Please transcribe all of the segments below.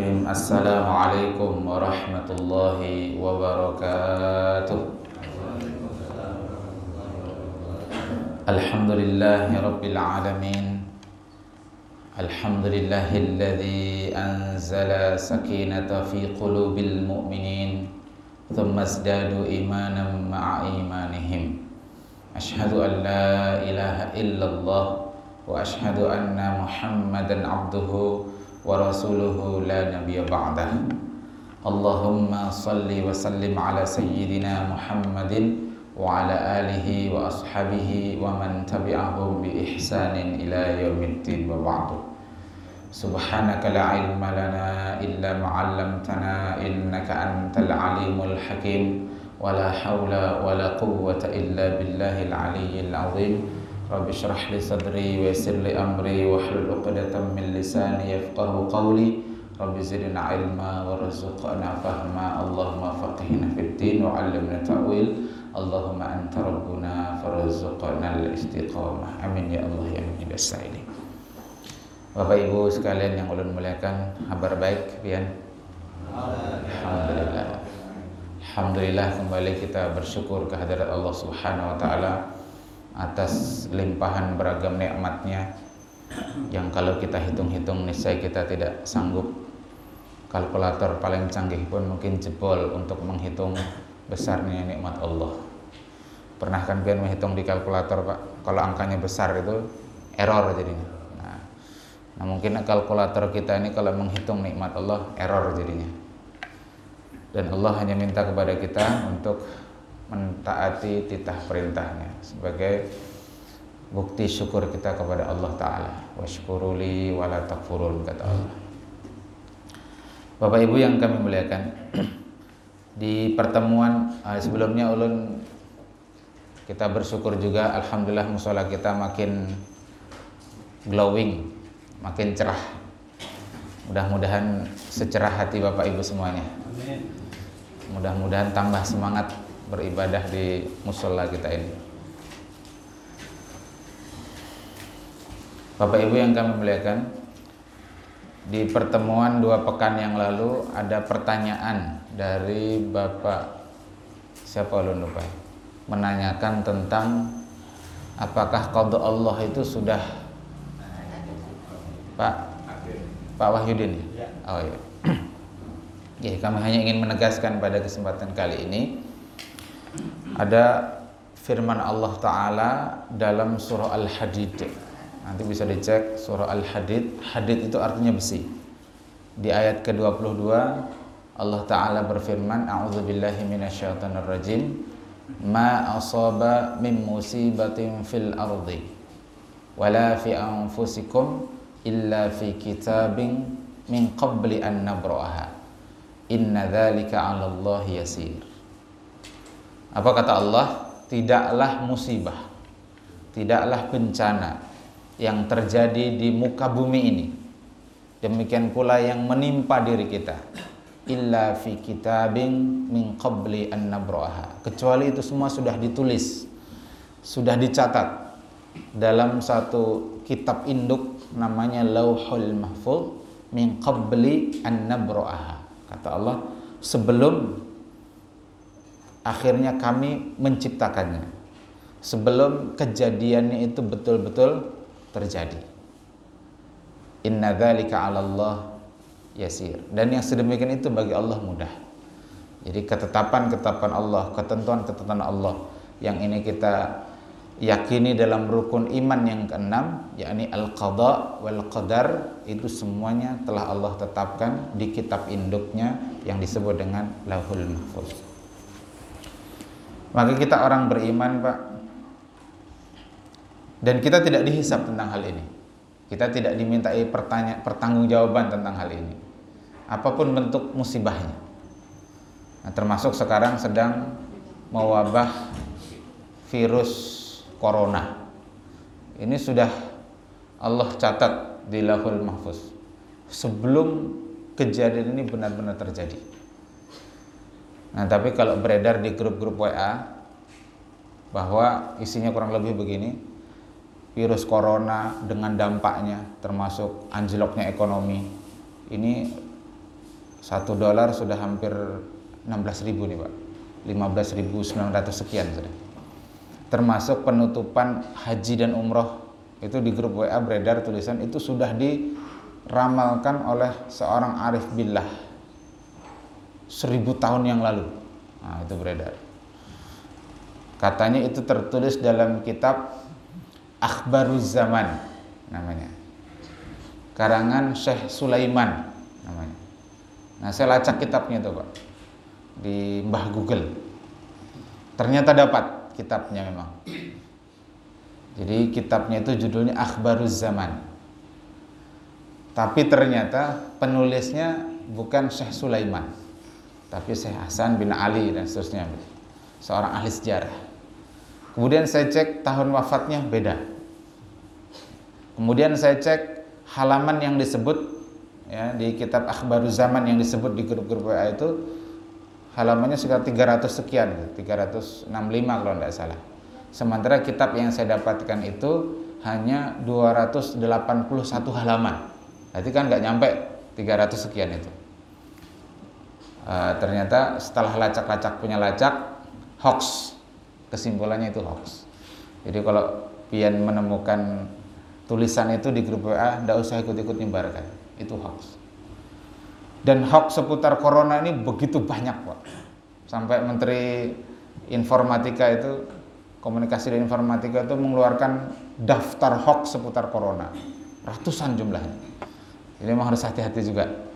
الرحيم. السلام عليكم ورحمة الله وبركاته. الحمد لله رب العالمين. الحمد لله الذي أنزل سكينة في قلوب المؤمنين ثم ازدادوا إيمانا مع إيمانهم. أشهد أن لا إله إلا الله وأشهد أن محمدا عبده ورسوله لا نبي بعده. اللهم صل وسلم على سيدنا محمد وعلى آله وأصحابه ومن تبعهم بإحسان إلى يوم الدين وبعد. سبحانك لا علم لنا إلا ما علمتنا إنك أنت العليم الحكيم. ولا حول ولا قوة إلا بالله العلي العظيم. رب اشرح لي صدري ويسر لي أمري واحلل عقدة من لساني يفقه قولي رب زدنا علما وارزقنا فهما اللهم فقهنا في الدين وعلمنا تاويل اللهم أنت ربنا فارزقنا الاستقامة آمين يا الله يا من السائلين Bapak Ibu sekalian yang ulun muliakan, kabar baik, Pian. Alhamdulillah. Alhamdulillah kembali kita bersyukur kehadirat Allah Subhanahu wa taala. Atas limpahan beragam nikmatnya yang kalau kita hitung-hitung niscaya kita tidak sanggup. Kalkulator paling canggih pun mungkin jebol untuk menghitung besarnya nikmat Allah. Pernah kan kalian menghitung di kalkulator pak? Kalau angkanya besar itu error jadinya. Nah, nah mungkin kalkulator kita ini kalau menghitung nikmat Allah error jadinya. Dan Allah hanya minta kepada kita untuk mentaati titah perintahnya sebagai bukti syukur kita kepada Allah Ta'ala. Washkuruli wala takfurun kata Allah. Bapak Ibu yang kami muliakan di pertemuan uh, sebelumnya ulun kita bersyukur juga Alhamdulillah musola kita makin glowing makin cerah. Mudah-mudahan secerah hati Bapak Ibu semuanya. Mudah-mudahan tambah semangat beribadah di musola kita ini. Bapak Ibu yang kami muliakan, di pertemuan dua pekan yang lalu ada pertanyaan dari Bapak siapa lu lupa menanyakan tentang apakah qada Allah itu sudah Pak Pak Wahyudin ya? Oh iya. Ya, kami hanya ingin menegaskan pada kesempatan kali ini ada firman Allah Ta'ala dalam surah Al-Hadid. Nanti bisa dicek surah Al-Hadid. Hadid itu artinya besi. Di ayat ke-22 Allah Ta'ala berfirman A'udzubillahi minasyaitonir rajim Ma asaba min musibatin fil ardi Wala fi anfusikum Illa fi kitabin Min qabli an nabra'aha Inna dhalika ala Allah yasir apa kata Allah? Tidaklah musibah, tidaklah bencana yang terjadi di muka bumi ini. Demikian pula yang menimpa diri kita. Illa fi kitabin min qabli an. Kecuali itu semua sudah ditulis, sudah dicatat dalam satu kitab induk namanya Lauhul Mahfuz min qabli an. Kata Allah, sebelum akhirnya kami menciptakannya. Sebelum kejadiannya itu betul-betul terjadi. Inna dzalika 'ala Allah yasir. Dan yang sedemikian itu bagi Allah mudah. Jadi ketetapan-ketetapan Allah ketentuan-ketentuan Allah yang ini kita yakini dalam rukun iman yang keenam yakni al-qada wal qadar itu semuanya telah Allah tetapkan di kitab induknya yang disebut dengan Lauhul Mahfuz maka kita orang beriman, Pak. Dan kita tidak dihisap tentang hal ini. Kita tidak dimintai pertanyaan pertanggungjawaban tentang hal ini. Apa pun bentuk musibahnya. Nah, termasuk sekarang sedang mewabah virus corona. Ini sudah Allah catat di Lahul Mahfuz. Sebelum kejadian ini benar-benar terjadi. Nah, tapi kalau beredar di grup-grup WA bahwa isinya kurang lebih begini, virus corona dengan dampaknya termasuk anjloknya ekonomi. Ini Satu dolar sudah hampir 16 ribu nih Pak. 15.900 sekian sudah. Termasuk penutupan haji dan umroh itu di grup WA beredar tulisan itu sudah diramalkan oleh seorang arif billah seribu tahun yang lalu. Nah, itu beredar. Katanya itu tertulis dalam kitab Akhbaruz Zaman namanya. Karangan Syekh Sulaiman namanya. Nah, saya lacak kitabnya itu, Pak. Di Mbah Google. Ternyata dapat kitabnya memang. Jadi kitabnya itu judulnya Akhbaruz Zaman. Tapi ternyata penulisnya bukan Syekh Sulaiman, tapi Syekh Hasan bin Ali dan seterusnya. Seorang ahli sejarah. Kemudian saya cek tahun wafatnya beda. Kemudian saya cek halaman yang disebut ya di kitab Akhbaru Zaman yang disebut di grup-grup WA itu halamannya sekitar 300 sekian, 365 kalau tidak salah. Sementara kitab yang saya dapatkan itu hanya 281 halaman. Berarti kan nggak nyampe 300 sekian itu. Uh, ternyata setelah lacak-lacak punya lacak hoax. Kesimpulannya itu hoax. Jadi kalau pian menemukan tulisan itu di grup WA tidak usah ikut-ikut nyebarkan. Itu hoax. Dan hoax seputar corona ini begitu banyak pak. Sampai menteri informatika itu komunikasi dan informatika itu mengeluarkan daftar hoax seputar corona. Ratusan jumlahnya. Jadi memang harus hati-hati juga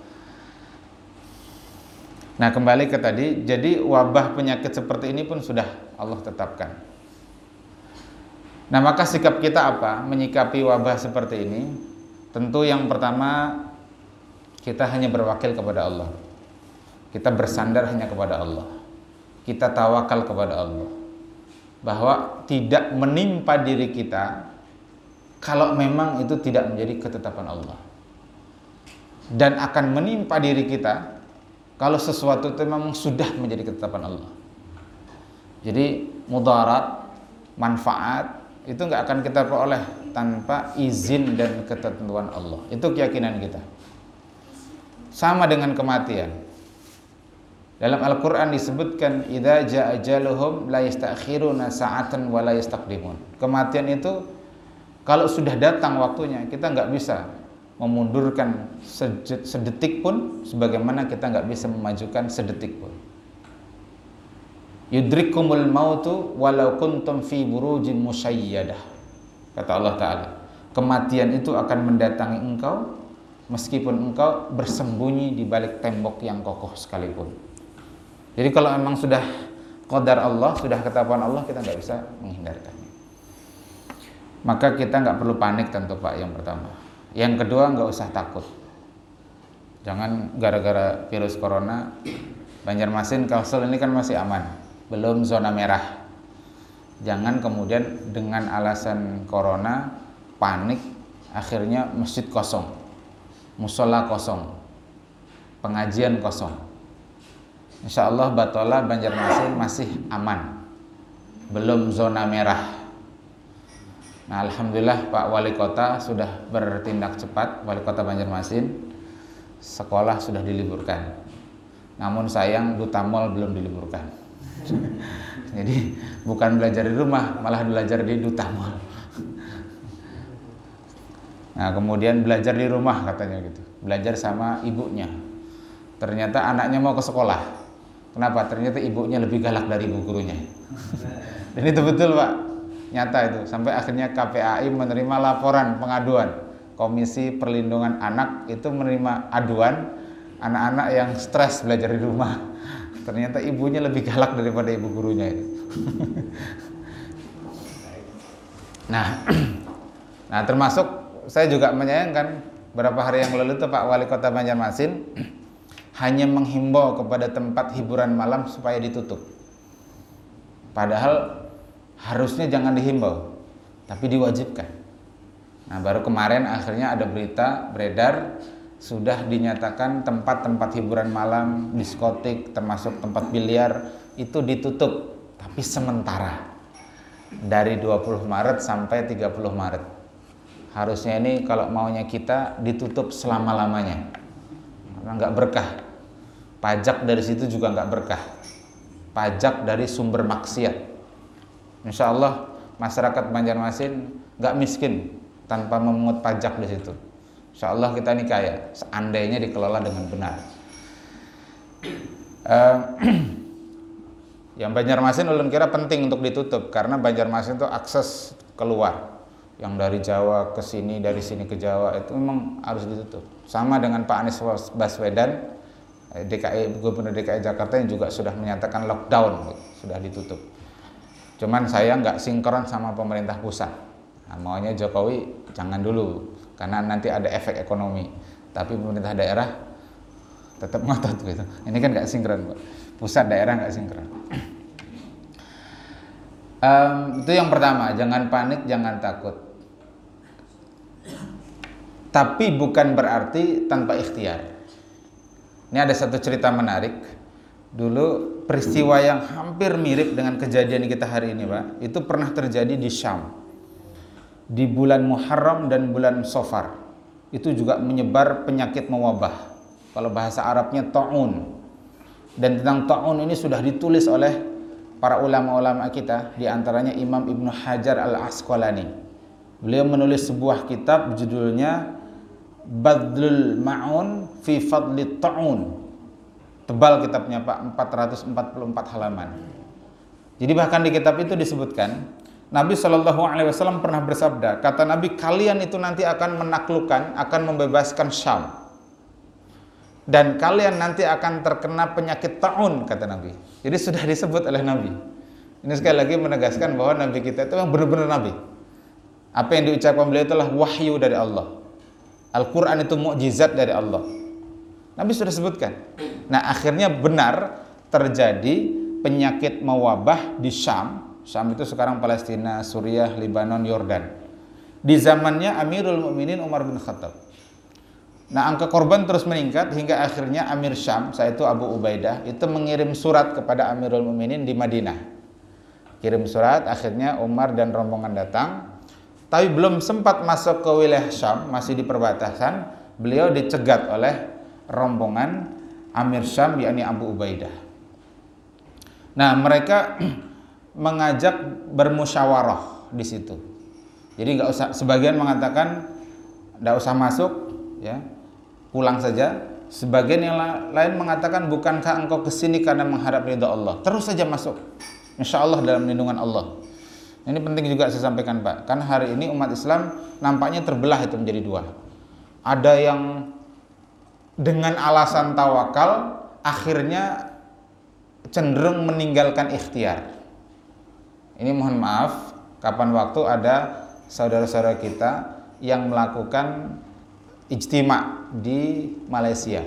Nah kembali ke tadi, jadi wabah penyakit seperti ini pun sudah Allah tetapkan. Nah maka sikap kita apa menyikapi wabah seperti ini? Tentu yang pertama kita hanya berwakil kepada Allah. Kita bersandar hanya kepada Allah. Kita tawakal kepada Allah. Bahwa tidak menimpa diri kita kalau memang itu tidak menjadi ketetapan Allah. Dan akan menimpa diri kita kalau sesuatu itu memang sudah menjadi ketetapan Allah. Jadi mudarat, manfaat itu nggak akan kita peroleh tanpa izin dan ketentuan Allah. Itu keyakinan kita. Sama dengan kematian. Dalam Al-Qur'an disebutkan idza jaa la sa'atan wa la. Kematian itu kalau sudah datang waktunya, kita nggak bisa memundurkan sedetik pun sebagaimana kita nggak bisa memajukan sedetik pun. Yudrikumul mautu walau kuntum fi burujin musyayyadah. Kata Allah Ta'ala. Kematian itu akan mendatangi engkau meskipun engkau bersembunyi di balik tembok yang kokoh sekalipun. Jadi kalau memang sudah qadar Allah, sudah ketetapan Allah, kita nggak bisa menghindarkannya. Maka kita nggak perlu panik tentu Pak yang pertama yang kedua nggak usah takut. Jangan gara-gara virus corona Banjarmasin Kalsel ini kan masih aman, belum zona merah. Jangan kemudian dengan alasan corona panik akhirnya masjid kosong, musola kosong, pengajian kosong. Insya Allah Batola Banjarmasin masih aman, belum zona merah Nah, alhamdulillah Pak Wali Kota sudah bertindak cepat, Wali Kota Banjarmasin. Sekolah sudah diliburkan. Namun sayang Duta Mall belum diliburkan. Jadi bukan belajar di rumah, malah belajar di Duta Mall. Nah, kemudian belajar di rumah katanya gitu. Belajar sama ibunya. Ternyata anaknya mau ke sekolah. Kenapa? Ternyata ibunya lebih galak dari ibu gurunya. Dan itu betul, Pak nyata itu. Sampai akhirnya KPAI menerima laporan pengaduan. Komisi Perlindungan Anak itu menerima aduan anak-anak yang stres belajar di rumah. Ternyata ibunya lebih galak daripada ibu gurunya itu. Nah nah termasuk saya juga menyayangkan beberapa hari yang lalu itu Pak Wali Kota Banjarmasin hanya menghimbau kepada tempat hiburan malam supaya ditutup. Padahal harusnya jangan dihimbau, tapi diwajibkan. Nah, baru kemarin akhirnya ada berita beredar sudah dinyatakan tempat-tempat hiburan malam, diskotik, termasuk tempat biliar itu ditutup, tapi sementara dari 20 Maret sampai 30 Maret. Harusnya ini kalau maunya kita ditutup selama-lamanya. Karena nggak berkah. pajak dari situ juga nggak berkah pajak dari sumber maksiat Insya Allah masyarakat Banjarmasin nggak miskin tanpa memungut pajak di situ. Insya Allah kita ini kaya seandainya dikelola dengan benar. Uh, yang Banjarmasin ulun kira penting untuk ditutup karena Banjarmasin itu akses keluar. Yang dari Jawa ke sini dari sini ke Jawa itu memang harus ditutup. Sama dengan Pak Anies Baswedan eh, DKI Gubernur DKI Jakarta yang juga sudah menyatakan lockdown sudah ditutup cuman saya nggak sinkron sama pemerintah pusat. Nah, maunya Jokowi jangan dulu karena nanti ada efek ekonomi. Tapi pemerintah daerah tetap ngotot gitu. Ini kan nggak sinkron pusat daerah nggak sinkron. Um, itu yang pertama jangan panik jangan takut. Tapi bukan berarti tanpa ikhtiar. Ini ada satu cerita menarik. Dulu peristiwa yang hampir mirip dengan kejadian kita hari ini, Pak, itu pernah terjadi di Syam. Di bulan Muharram dan bulan Sofar. Itu juga menyebar penyakit mewabah. Kalau bahasa Arabnya ta'un. Dan tentang ta'un ini sudah ditulis oleh para ulama-ulama kita, di antaranya Imam Ibnu Hajar Al-Asqalani. Beliau menulis sebuah kitab judulnya Badlul Ma'un fi Fadli Ta'un. Tebal kitabnya Pak, 444 halaman. Jadi bahkan di kitab itu disebutkan Nabi Shallallahu Alaihi Wasallam pernah bersabda, kata Nabi kalian itu nanti akan menaklukkan, akan membebaskan Syam. Dan kalian nanti akan terkena penyakit taun kata Nabi. Jadi sudah disebut oleh Nabi. Ini sekali lagi menegaskan bahwa Nabi kita itu yang benar-benar Nabi. Apa yang diucapkan beliau itulah wahyu dari Allah. Al-Quran itu mukjizat dari Allah. Nabi sudah sebutkan. Nah akhirnya benar terjadi penyakit mewabah di Syam. Syam itu sekarang Palestina, Suriah, Lebanon, Yordan. Di zamannya Amirul Mukminin Umar bin Khattab. Nah angka korban terus meningkat hingga akhirnya Amir Syam, saya itu Abu Ubaidah, itu mengirim surat kepada Amirul Mukminin di Madinah. Kirim surat, akhirnya Umar dan rombongan datang tapi belum sempat masuk ke wilayah Syam, masih di perbatasan, beliau dicegat oleh rombongan Amir Syam yakni Abu Ubaidah. Nah, mereka mengajak bermusyawarah di situ. Jadi nggak usah sebagian mengatakan nggak usah masuk ya, pulang saja. Sebagian yang lain mengatakan bukankah engkau ke sini karena mengharap ridha Allah? Terus saja masuk. Insya Allah dalam lindungan Allah. Ini penting juga saya sampaikan Pak, karena hari ini umat Islam nampaknya terbelah itu menjadi dua. Ada yang dengan alasan tawakal akhirnya cenderung meninggalkan ikhtiar. Ini mohon maaf, kapan waktu ada saudara-saudara kita yang melakukan ijtima di Malaysia.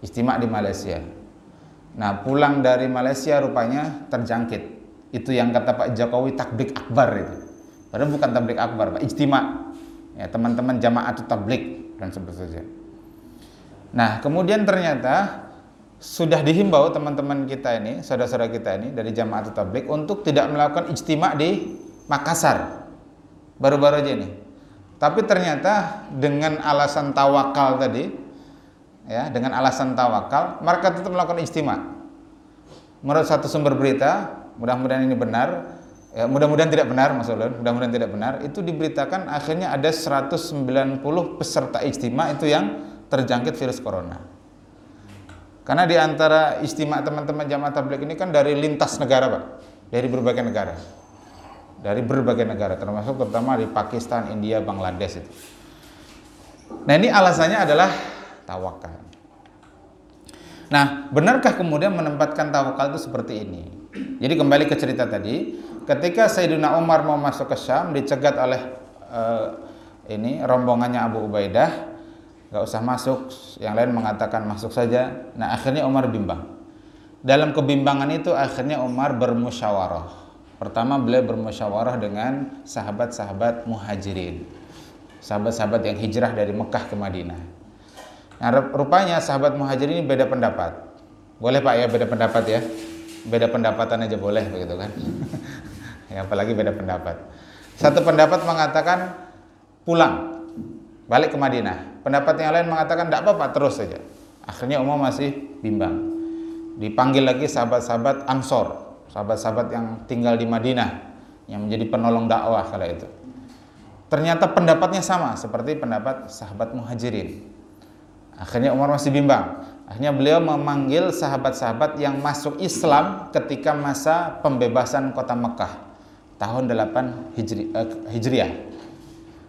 Ijtima di Malaysia. Nah, pulang dari Malaysia rupanya terjangkit itu yang kata Pak Jokowi tablik akbar itu. Padahal bukan tablik akbar, Pak, ijtima. Ya, teman-teman jamaah itu tablik dan sebagainya. Nah, kemudian ternyata sudah dihimbau teman-teman kita ini, saudara-saudara kita ini dari jamaah tablik untuk tidak melakukan ijtima di Makassar. Baru-baru aja ini. Tapi ternyata dengan alasan tawakal tadi, ya, dengan alasan tawakal, mereka tetap melakukan ijtima. Menurut satu sumber berita, mudah-mudahan ini benar ya, mudah-mudahan tidak benar Mas Ulun mudah-mudahan tidak benar itu diberitakan akhirnya ada 190 peserta ijtima itu yang terjangkit virus corona. Karena di antara istimewa teman-teman jamaah tabligh ini kan dari lintas negara Pak. Dari berbagai negara. Dari berbagai negara termasuk terutama di Pakistan, India, Bangladesh itu. Nah ini alasannya adalah tawakal. Nah benarkah kemudian menempatkan tawakal itu seperti ini? Jadi kembali ke cerita tadi, ketika Sayyidina Umar mau masuk ke Syam dicegat oleh uh, ini rombongannya Abu Ubaidah, nggak usah masuk, yang lain mengatakan masuk saja. Nah akhirnya Umar bimbang. Dalam kebimbangan itu akhirnya Umar bermusyawarah. Pertama beliau bermusyawarah dengan sahabat-sahabat muhajirin. Sahabat-sahabat yang hijrah dari Mekah ke Madinah. Nah rupanya sahabat muhajirin ini beda pendapat. Boleh Pak ya beda pendapat ya beda pendapatan aja boleh begitu kan ya apalagi beda pendapat satu pendapat mengatakan pulang balik ke Madinah pendapat yang lain mengatakan tidak apa-apa terus saja Akhirnya Umar masih bimbang. Dipanggil lagi sahabat-sahabat Ansor, sahabat-sahabat yang tinggal di Madinah yang menjadi penolong dakwah kala itu. Ternyata pendapatnya sama seperti pendapat sahabat Muhajirin. Akhirnya Umar masih bimbang. Akhirnya beliau memanggil sahabat-sahabat yang masuk Islam ketika masa pembebasan kota Mekah tahun 8 Hijri, eh, Hijriah.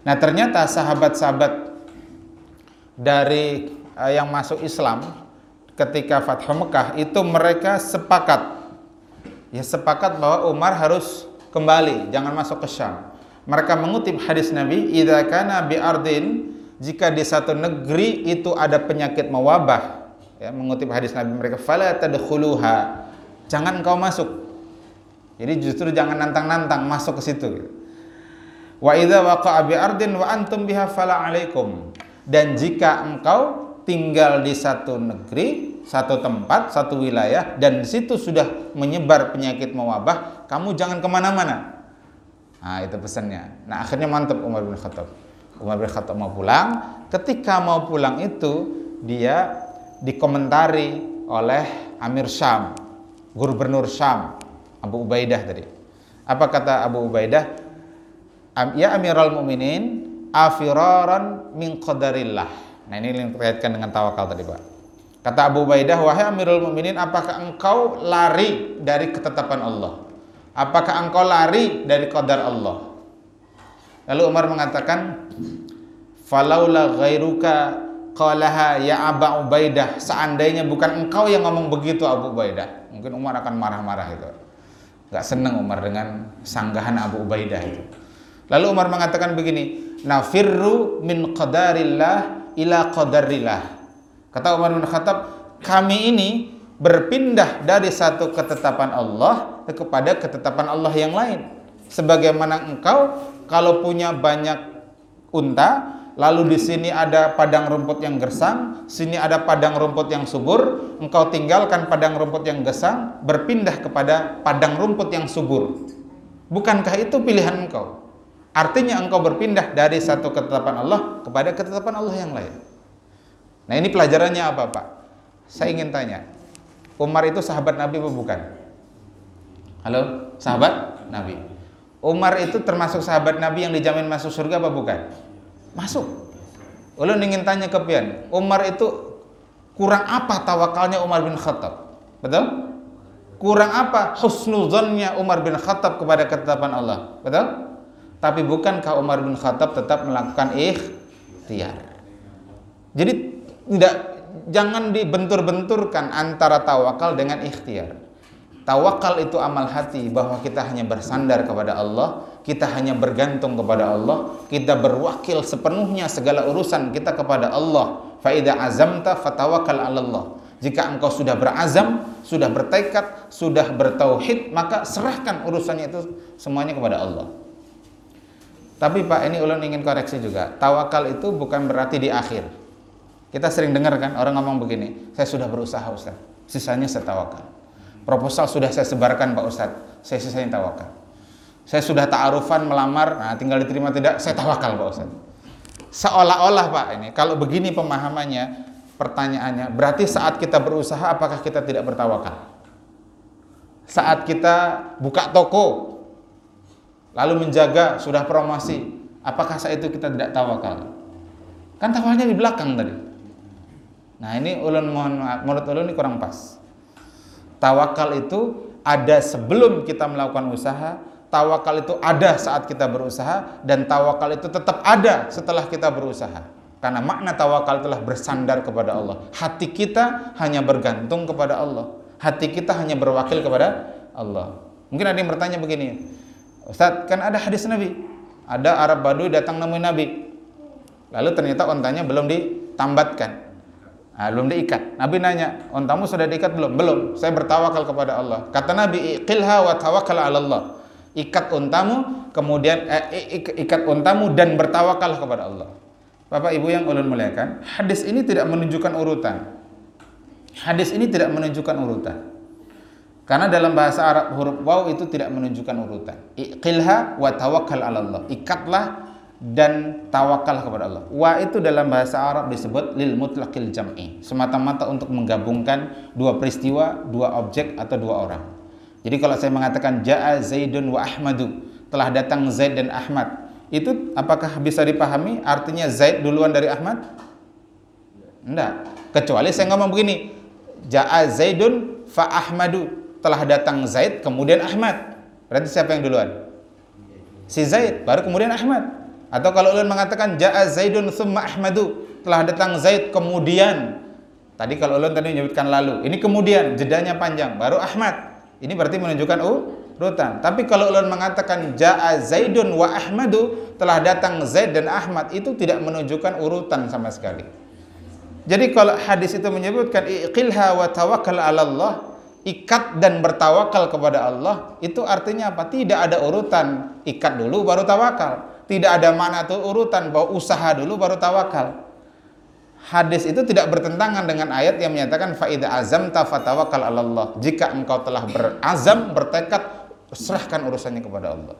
Nah, ternyata sahabat-sahabat dari eh, yang masuk Islam ketika Fathu Mekah itu mereka sepakat ya sepakat bahwa Umar harus kembali, jangan masuk ke Syam. Mereka mengutip hadis Nabi, "Idza kana bi ardin" jika di satu negeri itu ada penyakit mewabah, ya, mengutip hadis Nabi mereka, "Fala tadkhuluha." Jangan kau masuk. Jadi justru jangan nantang-nantang masuk ke situ. Wa idza waqa'a bi ardin wa antum biha fala alaikum. Dan jika engkau tinggal di satu negeri, satu tempat, satu wilayah, dan di situ sudah menyebar penyakit mewabah, kamu jangan ke mana-mana. Nah itu pesannya. Nah akhirnya mantap Umar bin Khattab. Umar bin Khattab mau pulang. Ketika mau pulang itu dia dikomentari oleh Amir Syam, Gubernur Syam, Abu Ubaidah tadi. Apa kata Abu Ubaidah? Ya Amirul Mukminin, afiraran min qadarillah. Nah ini yang terkaitkan dengan tawakal tadi Pak. Kata Abu Ubaidah, wahai Amirul Mukminin, apakah engkau lari dari ketetapan Allah? Apakah engkau lari dari qadar Allah? Lalu Umar mengatakan, "Falaula ghairuka qalaha ya Aba Ubaidah." Seandainya bukan engkau yang ngomong begitu Abu Ubaidah, mungkin Umar akan marah-marah itu. Gak senang Umar dengan sanggahan Abu Ubaidah itu. Lalu Umar mengatakan begini, "Nafirru min qadarillah ila qadarillah." Kata Umar bin Khattab, kami ini berpindah dari satu ketetapan Allah kepada ketetapan Allah yang lain. Sebagaimana engkau kalau punya banyak unta, lalu di sini ada padang rumput yang gersang, sini ada padang rumput yang subur, engkau tinggalkan padang rumput yang gersang, berpindah kepada padang rumput yang subur. Bukankah itu pilihan engkau? Artinya engkau berpindah dari satu ketetapan Allah kepada ketetapan Allah yang lain. Nah ini pelajarannya apa Pak? Saya ingin tanya, Umar itu sahabat Nabi apa bukan? Halo, sahabat Nabi. Umar itu termasuk sahabat Nabi yang dijamin masuk surga apa bukan? Masuk. Ulun ingin tanya ke pian, Umar itu kurang apa tawakalnya Umar bin Khattab? Betul? Kurang apa husnuzannya Umar bin Khattab kepada ketetapan Allah? Betul? Tapi bukankah Umar bin Khattab tetap melakukan ikhtiar? Jadi tidak jangan dibentur-benturkan antara tawakal dengan ikhtiar. Tawakal itu amal hati bahwa kita hanya bersandar kepada Allah, kita hanya bergantung kepada Allah, kita berwakil sepenuhnya segala urusan kita kepada Allah. Faida azamta fatawakal Allah. Jika engkau sudah berazam, sudah bertekad, sudah bertauhid, maka serahkan urusannya itu semuanya kepada Allah. Tapi Pak, ini ulun ingin koreksi juga. Tawakal itu bukan berarti di akhir kita sering dengar kan orang ngomong begini, saya sudah berusaha Ustaz, sisanya saya tawakal. Proposal sudah saya sebarkan Pak Ustaz, saya sisanya tawakal. Saya sudah ta'arufan melamar, nah tinggal diterima tidak, saya tawakal Pak Ustaz. Seolah-olah Pak ini, kalau begini pemahamannya, pertanyaannya, berarti saat kita berusaha apakah kita tidak bertawakal? Saat kita buka toko, lalu menjaga, sudah promosi, apakah saat itu kita tidak tawakal? Kan tawalnya di belakang tadi. Nah ini ulun mohon maaf, menurut ulun ini kurang pas. Tawakal itu ada sebelum kita melakukan usaha, tawakal itu ada saat kita berusaha, dan tawakal itu tetap ada setelah kita berusaha. Karena makna tawakal telah bersandar kepada Allah. Hati kita hanya bergantung kepada Allah. Hati kita hanya berwakil kepada Allah. Mungkin ada yang bertanya begini, Ustaz, kan ada hadis Nabi. Ada Arab Badui datang nemuin Nabi. Lalu ternyata ontanya belum ditambatkan. Nah, belum diikat. Nabi nanya, ontamu sudah diikat belum? Belum. Saya bertawakal kepada Allah. Kata Nabi, iqilha wa tawakal ala Allah. Ikat untamu, kemudian eh, ikat untamu dan bertawakal kepada Allah. Bapak Ibu yang ulun muliakan, hadis ini tidak menunjukkan urutan. Hadis ini tidak menunjukkan urutan. Karena dalam bahasa Arab huruf waw itu tidak menunjukkan urutan. Iqilha wa tawakal ala Allah. Ikatlah dan tawakal kepada Allah. Wa itu dalam bahasa Arab disebut lil mutlaqil jam'i, semata-mata untuk menggabungkan dua peristiwa, dua objek atau dua orang. Jadi kalau saya mengatakan jaa Zaidun wa Ahmadu, telah datang Zaid dan Ahmad, itu apakah bisa dipahami artinya Zaid duluan dari Ahmad? Enggak. Kecuali saya ngomong begini, jaa Zaidun fa Ahmadu, telah datang Zaid kemudian Ahmad. Berarti siapa yang duluan? Si Zaid, baru kemudian Ahmad. Atau kalau ulun mengatakan jaa Zaidun summa Ahmadu, telah datang Zaid kemudian. Tadi kalau ulun tadi menyebutkan lalu, ini kemudian jedanya panjang, baru Ahmad. Ini berarti menunjukkan urutan. Tapi kalau ulun mengatakan jaa Zaidun wa Ahmadu, telah datang Zaid dan Ahmad, itu tidak menunjukkan urutan sama sekali. Jadi kalau hadis itu menyebutkan iqilha wa tawakkal 'ala Allah, ikat dan bertawakal kepada Allah, itu artinya apa? Tidak ada urutan, ikat dulu baru tawakal. Tidak ada mana tuh urutan bahwa usaha dulu baru tawakal. Hadis itu tidak bertentangan dengan ayat yang menyatakan faida azam tafatawakal Allah. Jika engkau telah berazam, bertekad, serahkan urusannya kepada Allah.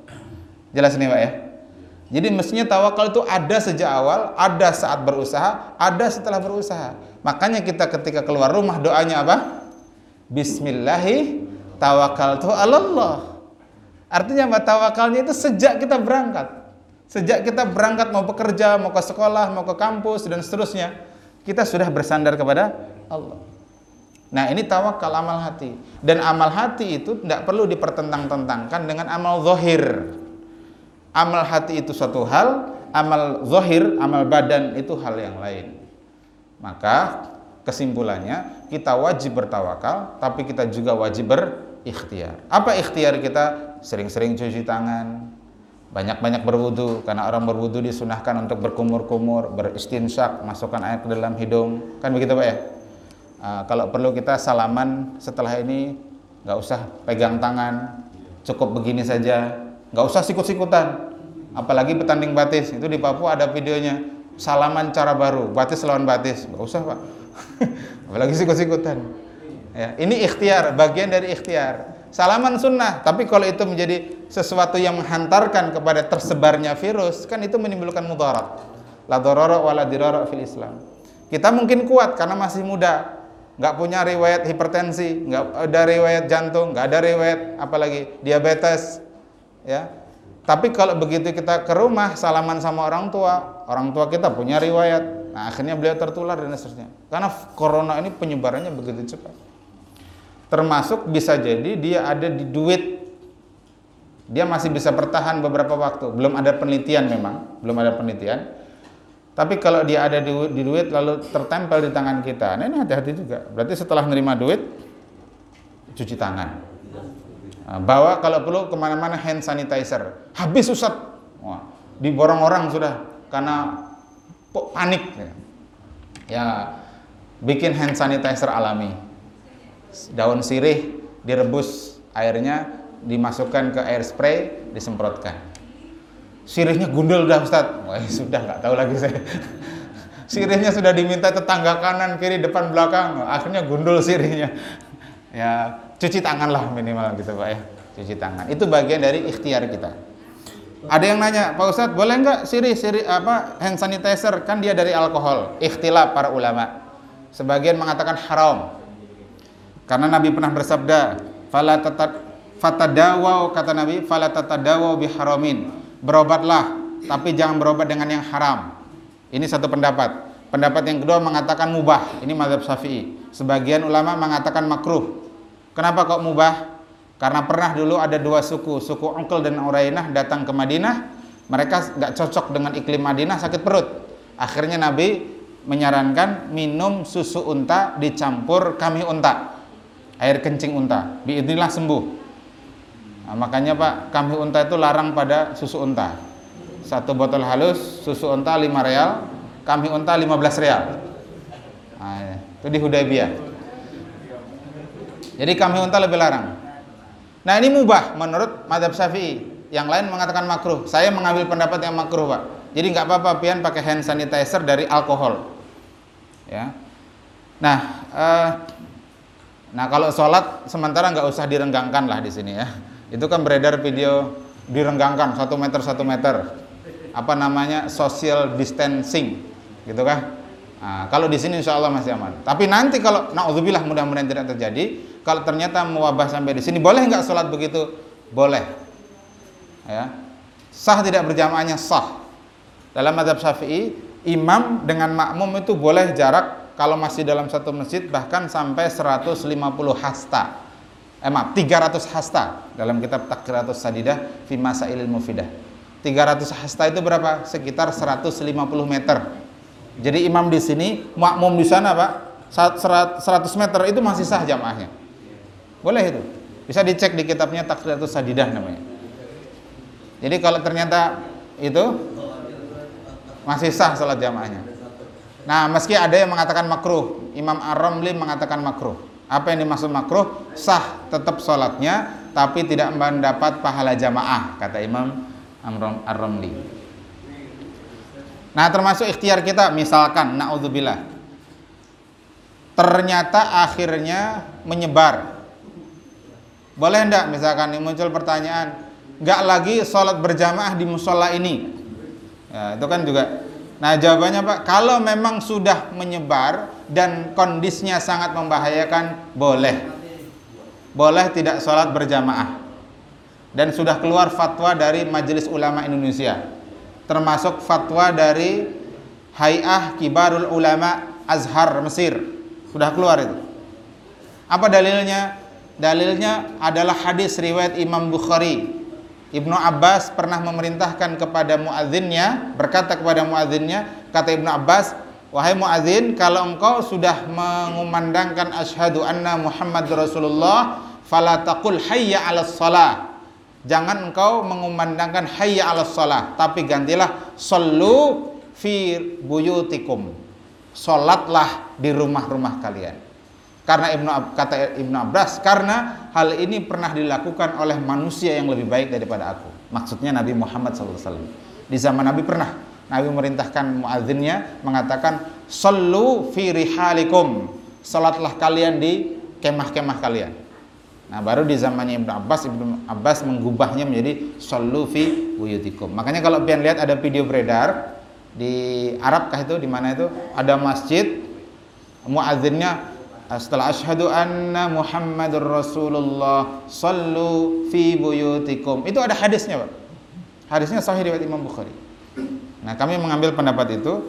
Jelas nih Pak ya? Jadi mestinya tawakal itu ada sejak awal, ada saat berusaha, ada setelah berusaha. Makanya kita ketika keluar rumah doanya apa? Bismillahi tawakal tu Allah. Artinya apa? Tawakalnya itu sejak kita berangkat. Sejak kita berangkat mau bekerja, mau ke sekolah, mau ke kampus dan seterusnya, kita sudah bersandar kepada Allah. Nah, ini tawakal amal hati. Dan amal hati itu tidak perlu dipertentang-tentangkan dengan amal zahir. Amal hati itu suatu hal, amal zahir, amal badan itu hal yang lain. Maka kesimpulannya kita wajib bertawakal, tapi kita juga wajib berikhtiar. Apa ikhtiar kita? Sering-sering cuci tangan, banyak-banyak berwudu karena orang berwudu disunahkan untuk berkumur-kumur, beristinsyak, masukkan air ke dalam hidung, kan begitu pak ya? Uh, kalau perlu kita salaman setelah ini nggak usah pegang tangan, cukup begini saja, nggak usah sikut-sikutan. Apalagi petanding batis itu di Papua ada videonya salaman cara baru, batis lawan batis, nggak usah pak. Apalagi sikut-sikutan. Ya, ini ikhtiar, bagian dari ikhtiar. Salaman sunnah, tapi kalau itu menjadi sesuatu yang menghantarkan kepada tersebarnya virus, kan itu menimbulkan mudarat. La darara wa la dirara fil Islam. Kita mungkin kuat karena masih muda, nggak punya riwayat hipertensi, nggak ada riwayat jantung, nggak ada riwayat apalagi diabetes, ya. Tapi kalau begitu kita ke rumah salaman sama orang tua, orang tua kita punya riwayat, nah akhirnya beliau tertular dan seterusnya. Karena corona ini penyebarannya begitu cepat. Termasuk bisa jadi dia ada di duit. Dia masih bisa bertahan beberapa waktu. Belum ada penelitian memang belum ada penelitian. Tapi kalau dia ada di, di duit lalu tertempel di tangan kita nah ini hati-hati juga. Berarti setelah menerima duit cuci tangan bawa kalau perlu ke mana-mana hand sanitizer. Habis susat Wah, diborong orang sudah karena panik. Ya bikin hand sanitizer alami. Daun sirih direbus airnya dimasukkan ke air spray disemprotkan. Sirihnya gundul dah Ustaz. Wah sudah nggak tahu lagi saya. Sirihnya sudah diminta tetangga kanan kiri depan belakang. Akhirnya gundul sirihnya. Ya cuci tangan lah minimal gitu Pak ya cuci tangan itu bagian dari ikhtiar kita ada yang nanya Pak Ustadz boleh nggak sirih sirih apa hand sanitizer kan dia dari alkohol ikhtilaf para ulama sebagian mengatakan haram karena Nabi pernah bersabda, "Fala fatadawau kata Nabi, "Fala tatadawau biharamin." Berobatlah, tapi jangan berobat dengan yang haram. Ini satu pendapat. Pendapat yang kedua mengatakan mubah. Ini mazhab Syafi'i. Sebagian ulama mengatakan makruh. Kenapa kok mubah? Karena pernah dulu ada dua suku, suku Ongkel dan Urainah datang ke Madinah. Mereka nggak cocok dengan iklim Madinah, sakit perut. Akhirnya Nabi menyarankan minum susu unta dicampur kami unta air kencing unta. Biidnillah sembuh. Nah, makanya Pak, kambing unta itu larang pada susu unta. Satu botol halus susu unta 5 real, kambing unta 15 real. Nah, itu di Hudaybiyah. Jadi kambing unta lebih larang. Nah ini mubah menurut madhab syafi'i. Yang lain mengatakan makruh. Saya mengambil pendapat yang makruh pak. Jadi nggak apa-apa pian pakai hand sanitizer dari alkohol. Ya. Nah, uh, Nah kalau sholat sementara nggak usah direnggangkan lah di sini ya. Itu kan beredar video direnggangkan satu meter satu meter. apa namanya social distancing, gitu kan? Nah, kalau di sini insya Allah masih aman. Tapi nanti kalau naudzubillah mudah-mudahan tidak terjadi, kalau ternyata mewabah sampai di sini, boleh nggak sholat begitu? Boleh. Ya. Sah tidak berjamaahnya sah. Dalam madhab syafi'i, imam dengan makmum itu boleh jarak kalau masih dalam satu masjid bahkan sampai 150 hasta eh maaf 300 hasta dalam kitab Takriratus Sadidah fi Masailil Mufidah 300 hasta itu berapa? sekitar 150 meter jadi imam di sini makmum di sana Pak 100 meter itu masih sah jamaahnya boleh itu bisa dicek di kitabnya Takriratus Sadidah namanya jadi kalau ternyata itu masih sah salat jamaahnya nah meski ada yang mengatakan makruh Imam Ar-Ramli mengatakan makruh apa yang dimaksud makruh? Sah tetap sholatnya, tapi tidak mendapat pahala jamaah, kata Imam Ar-Ramli. Nah, termasuk ikhtiar kita, misalkan, naudzubillah, ternyata akhirnya menyebar. Boleh enggak, misalkan muncul pertanyaan, enggak lagi sholat berjamaah di musola ini? Ya, itu kan juga Nah jawabannya Pak, kalau memang sudah menyebar dan kondisinya sangat membahayakan, boleh. Boleh tidak sholat berjamaah. Dan sudah keluar fatwa dari Majelis Ulama Indonesia. Termasuk fatwa dari Hay'ah Kibarul Ulama Azhar Mesir. Sudah keluar itu. Apa dalilnya? Dalilnya adalah hadis riwayat Imam Bukhari Ibnu Abbas pernah memerintahkan kepada muadzinnya, berkata kepada muadzinnya, kata Ibnu Abbas, wahai muadzin, kalau engkau sudah mengumandangkan asyhadu anna Muhammad Rasulullah, fala taqul hayya 'alas shalah. Jangan engkau mengumandangkan hayya 'alas shalah, tapi gantilah sallu fi buyutikum. Salatlah di rumah-rumah kalian. Karena Ibnu kata Ibnu Abbas, karena hal ini pernah dilakukan oleh manusia yang lebih baik daripada aku. Maksudnya Nabi Muhammad SAW. Di zaman Nabi pernah Nabi memerintahkan muadzinnya mengatakan sallu fi rihalikum. Salatlah kalian di kemah-kemah kalian. Nah, baru di zamannya Ibnu Abbas Ibnu Abbas mengubahnya menjadi sallu fi buyutikum. Makanya kalau kalian lihat ada video beredar di Arab kah itu di mana itu ada masjid muadzinnya setelah asyhadu anna Muhammadur Rasulullah sallu fi buyutikum. Itu ada hadisnya, Pak. Hadisnya sahih riwayat Imam Bukhari. Nah, kami mengambil pendapat itu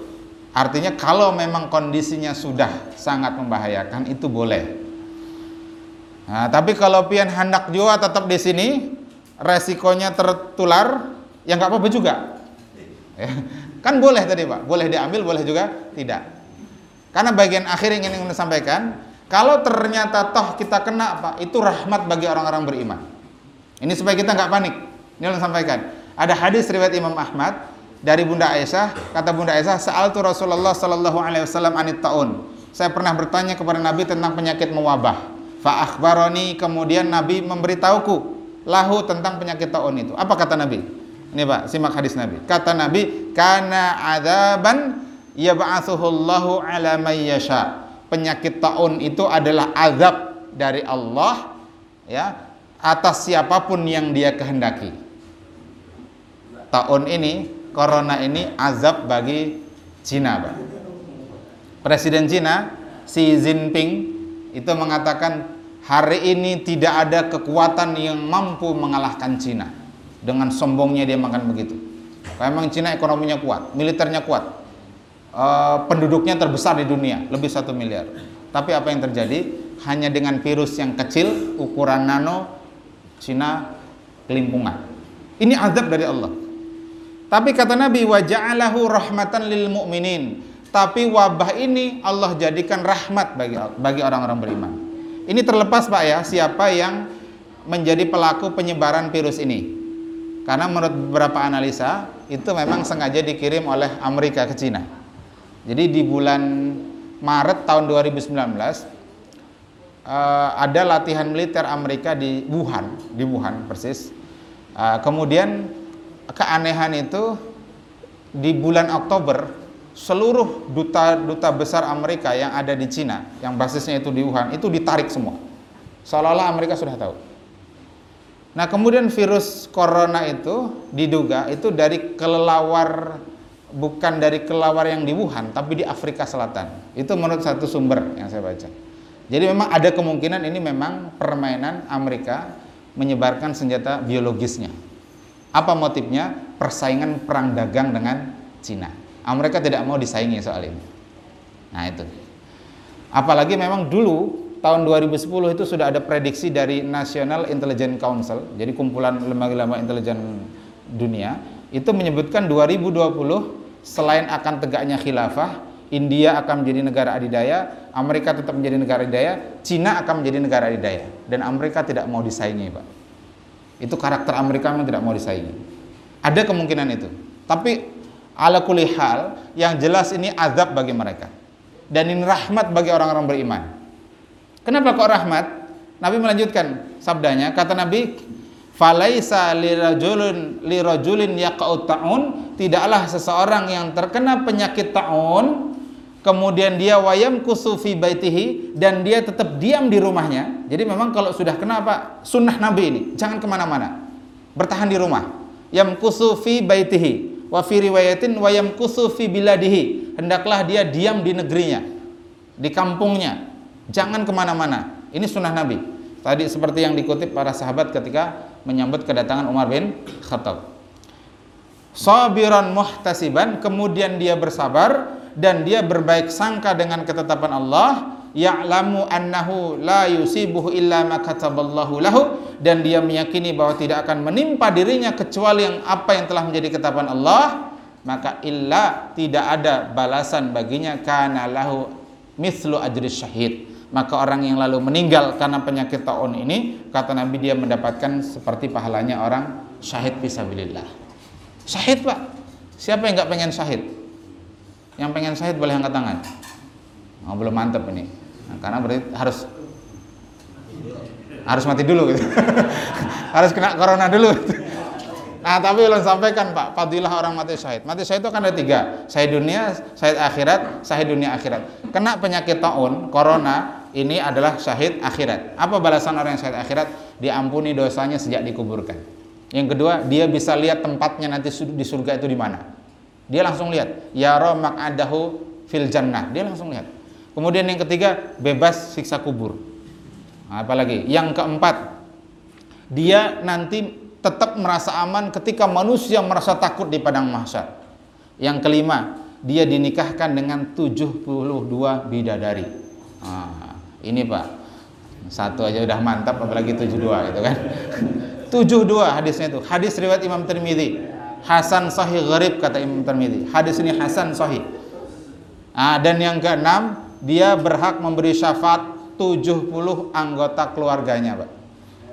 artinya kalau memang kondisinya sudah sangat membahayakan itu boleh. Nah, tapi kalau pian hendak jua tetap di sini, resikonya tertular, ya nggak apa-apa juga. Ya, kan boleh tadi Pak, boleh diambil, boleh juga tidak. Karena bagian akhir yang ingin saya sampaikan, kalau ternyata toh kita kena apa, itu rahmat bagi orang-orang beriman. Ini supaya kita nggak panik. Ini yang sampaikan. Ada hadis riwayat Imam Ahmad dari Bunda Aisyah, kata Bunda Aisyah, "Sa'altu Rasulullah sallallahu alaihi wasallam anit taun." Saya pernah bertanya kepada Nabi tentang penyakit mewabah. Fa akhbaroni kemudian Nabi memberitahuku lahu tentang penyakit taun itu. Apa kata Nabi? Ini Pak, simak hadis Nabi. Kata Nabi, "Kana adzaban yab'atsuhu Allahu ala may yasha." Penyakit taun itu adalah azab dari Allah ya atas siapa pun yang dia kehendaki. Taun ini, corona ini azab bagi Cina, Pak. Presiden Cina Xi Jinping itu mengatakan hari ini tidak ada kekuatan yang mampu mengalahkan Cina. Dengan sombongnya dia makan begitu. Memang Cina ekonominya kuat, militernya kuat, uh, penduduknya terbesar di dunia, lebih satu miliar. Tapi apa yang terjadi? Hanya dengan virus yang kecil, ukuran nano, Cina kelimpungan. Ini azab dari Allah. Tapi kata Nabi, waja'alahu rahmatan lil mu'minin. Tapi wabah ini Allah jadikan rahmat bagi bagi orang-orang beriman. Ini terlepas Pak ya, siapa yang menjadi pelaku penyebaran virus ini. Karena menurut beberapa analisa, itu memang sengaja dikirim oleh Amerika ke Cina jadi di bulan Maret tahun 2019 uh, eh, ada latihan militer Amerika di Wuhan, di Wuhan persis. Uh, kemudian keanehan itu di bulan Oktober seluruh duta duta besar Amerika yang ada di Cina, yang basisnya itu di Wuhan, itu ditarik semua. Seolah-olah Amerika sudah tahu. Nah, kemudian virus corona itu diduga itu dari kelelawar bukan dari kelelawar yang di Wuhan, tapi di Afrika Selatan. Itu menurut satu sumber yang saya baca. Jadi memang ada kemungkinan ini memang permainan Amerika menyebarkan senjata biologisnya. Apa motifnya? Persaingan perang dagang dengan Cina. Amerika tidak mau disaingi soal ini. Nah, itu. Apalagi memang dulu tahun 2010 itu sudah ada prediksi dari National Intelligence Council, jadi kumpulan lembaga-lembaga intelijen dunia, itu menyebutkan 2020 selain akan tegaknya khilafah, India akan menjadi negara adidaya, Amerika tetap menjadi negara adidaya, Cina akan menjadi negara adidaya, dan Amerika tidak mau disaingi, Pak. Itu karakter Amerika memang tidak mau disaingi. Ada kemungkinan itu. Tapi ala kulihal yang jelas ini azab bagi mereka. Dan ini rahmat bagi orang-orang beriman. Kenapa kok rahmat? Nabi melanjutkan sabdanya, kata Nabi, "Falaisa lirajulin lirajulin yaqa'u ta'un, tidaklah seseorang yang terkena penyakit ta'un kemudian dia wayam kusufi baitihi dan dia tetap diam di rumahnya. Jadi memang kalau sudah kena apa? Sunnah Nabi ini, jangan ke mana-mana, bertahan di rumah. Yam kusufi baitihi wa fi riwayatin wayam kusufi biladihi. Hendaklah dia diam di negerinya, di kampungnya, Jangan ke mana-mana. Ini sunnah Nabi. Tadi seperti yang dikutip para sahabat ketika menyambut kedatangan Umar bin Khattab. Sabiran muhtasiban, kemudian dia bersabar dan dia berbaik sangka dengan ketetapan Allah ya'lamu annahu la yusibuhu illa ma kataballahu lahu dan dia meyakini bahwa tidak akan menimpa dirinya kecuali yang apa yang telah menjadi ketetapan Allah maka illa tidak ada balasan baginya kana lahu mithlu ajri syahid maka orang yang lalu meninggal karena penyakit taun ini kata Nabi dia mendapatkan seperti pahalanya orang syahid fisabilillah. Syahid pak. Siapa yang nggak pengen syahid? Yang pengen syahid boleh angkat tangan? Oh, belum mantep ini. Nah, karena berarti harus harus mati dulu gitu. Harus kena corona dulu. Nah, tapi belum sampaikan Pak, fadilah orang mati syahid. Mati syahid itu kan ada tiga, syahid dunia, syahid akhirat, syahid dunia akhirat. Kena penyakit taun, corona, ini adalah syahid akhirat. Apa balasan orang yang syahid akhirat? Diampuni dosanya sejak dikuburkan. Yang kedua, dia bisa lihat tempatnya nanti di surga itu di mana. Dia langsung lihat, ya romak adahu fil jannah. Dia langsung lihat. Kemudian yang ketiga, bebas siksa kubur. Apalagi yang keempat, dia nanti tetap merasa aman ketika manusia merasa takut di padang mahsyar. Yang kelima, dia dinikahkan dengan 72 bidadari. Nah, ini Pak, satu aja udah mantap apalagi 72 gitu kan. 72 hadisnya itu. Hadis riwayat Imam Tirmidzi. Hasan sahih gharib kata Imam Tirmidzi. Hadis ini hasan sahih. Nah, dan yang keenam, dia berhak memberi syafaat 70 anggota keluarganya, Pak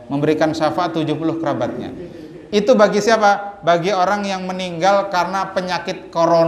memberikan syafaat 70 kerabatnya. Itu bagi siapa? Bagi orang yang meninggal karena penyakit corona.